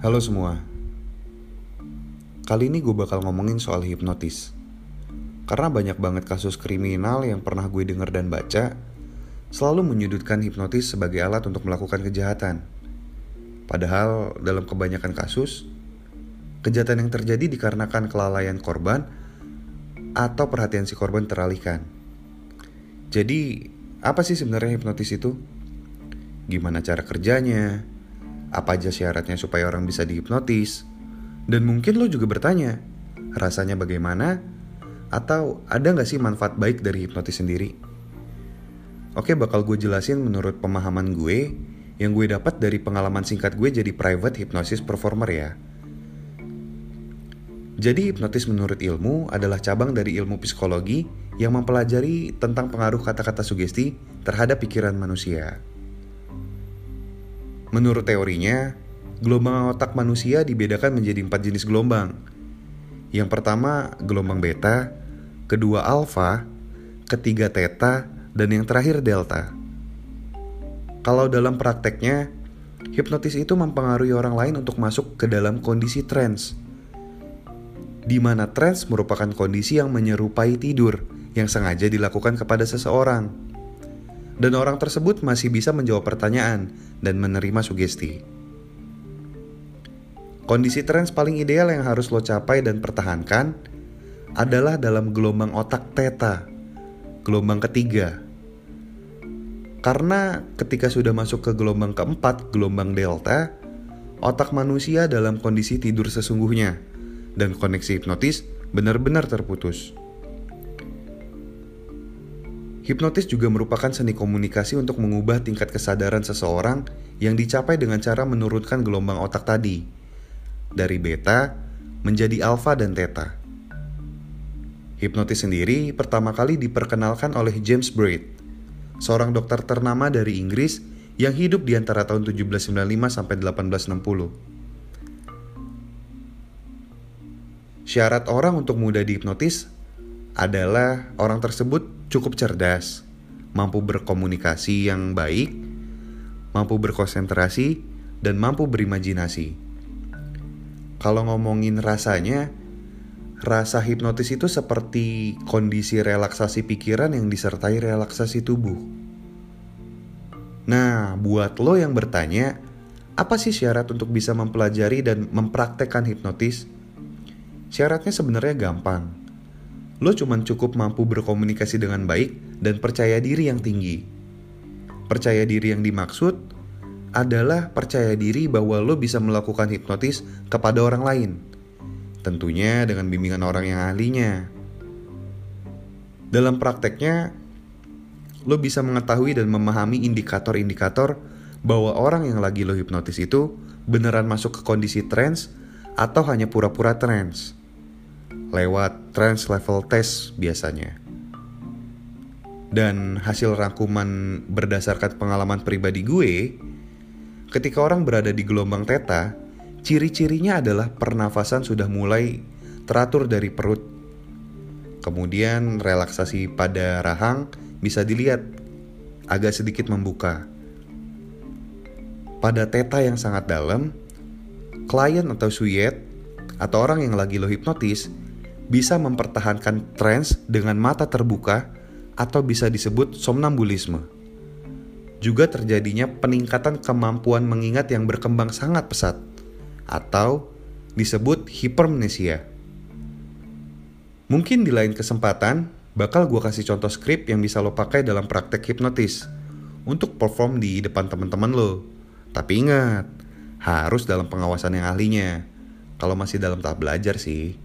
Halo semua. Kali ini gue bakal ngomongin soal hipnotis. Karena banyak banget kasus kriminal yang pernah gue denger dan baca, selalu menyudutkan hipnotis sebagai alat untuk melakukan kejahatan. Padahal dalam kebanyakan kasus, kejahatan yang terjadi dikarenakan kelalaian korban atau perhatian si korban teralihkan. Jadi, apa sih sebenarnya hipnotis itu? Gimana cara kerjanya? Apa aja syaratnya supaya orang bisa dihipnotis? Dan mungkin lo juga bertanya, rasanya bagaimana? Atau ada nggak sih manfaat baik dari hipnotis sendiri? Oke, bakal gue jelasin menurut pemahaman gue yang gue dapat dari pengalaman singkat gue jadi private hypnosis performer ya. Jadi hipnotis menurut ilmu adalah cabang dari ilmu psikologi yang mempelajari tentang pengaruh kata-kata sugesti terhadap pikiran manusia. Menurut teorinya, gelombang otak manusia dibedakan menjadi empat jenis gelombang. Yang pertama, gelombang beta, kedua alfa, ketiga theta, dan yang terakhir delta. Kalau dalam prakteknya, hipnotis itu mempengaruhi orang lain untuk masuk ke dalam kondisi trance. Di mana trance merupakan kondisi yang menyerupai tidur yang sengaja dilakukan kepada seseorang dan orang tersebut masih bisa menjawab pertanyaan dan menerima sugesti. Kondisi trans paling ideal yang harus lo capai dan pertahankan adalah dalam gelombang otak theta, gelombang ketiga. Karena ketika sudah masuk ke gelombang keempat, gelombang delta, otak manusia dalam kondisi tidur sesungguhnya dan koneksi hipnotis benar-benar terputus. Hipnotis juga merupakan seni komunikasi untuk mengubah tingkat kesadaran seseorang yang dicapai dengan cara menurunkan gelombang otak tadi dari beta menjadi alfa dan theta. Hipnotis sendiri pertama kali diperkenalkan oleh James Braid, seorang dokter ternama dari Inggris yang hidup di antara tahun 1795 sampai 1860. Syarat orang untuk mudah dihipnotis adalah orang tersebut cukup cerdas, mampu berkomunikasi yang baik, mampu berkonsentrasi, dan mampu berimajinasi. Kalau ngomongin rasanya, rasa hipnotis itu seperti kondisi relaksasi pikiran yang disertai relaksasi tubuh. Nah, buat lo yang bertanya, apa sih syarat untuk bisa mempelajari dan mempraktekkan hipnotis? Syaratnya sebenarnya gampang lo cuma cukup mampu berkomunikasi dengan baik dan percaya diri yang tinggi. Percaya diri yang dimaksud adalah percaya diri bahwa lo bisa melakukan hipnotis kepada orang lain. Tentunya dengan bimbingan orang yang ahlinya. Dalam prakteknya, lo bisa mengetahui dan memahami indikator-indikator bahwa orang yang lagi lo hipnotis itu beneran masuk ke kondisi trance atau hanya pura-pura trance lewat trans level test biasanya. Dan hasil rangkuman berdasarkan pengalaman pribadi gue, ketika orang berada di gelombang teta, ciri-cirinya adalah pernafasan sudah mulai teratur dari perut. Kemudian relaksasi pada rahang bisa dilihat agak sedikit membuka. Pada teta yang sangat dalam, klien atau suyet atau orang yang lagi lo hipnotis bisa mempertahankan trans dengan mata terbuka atau bisa disebut somnambulisme. Juga terjadinya peningkatan kemampuan mengingat yang berkembang sangat pesat atau disebut hipermnesia. Mungkin di lain kesempatan bakal gue kasih contoh skrip yang bisa lo pakai dalam praktek hipnotis untuk perform di depan teman-teman lo. Tapi ingat, harus dalam pengawasan yang ahlinya. Kalau masih dalam tahap belajar sih.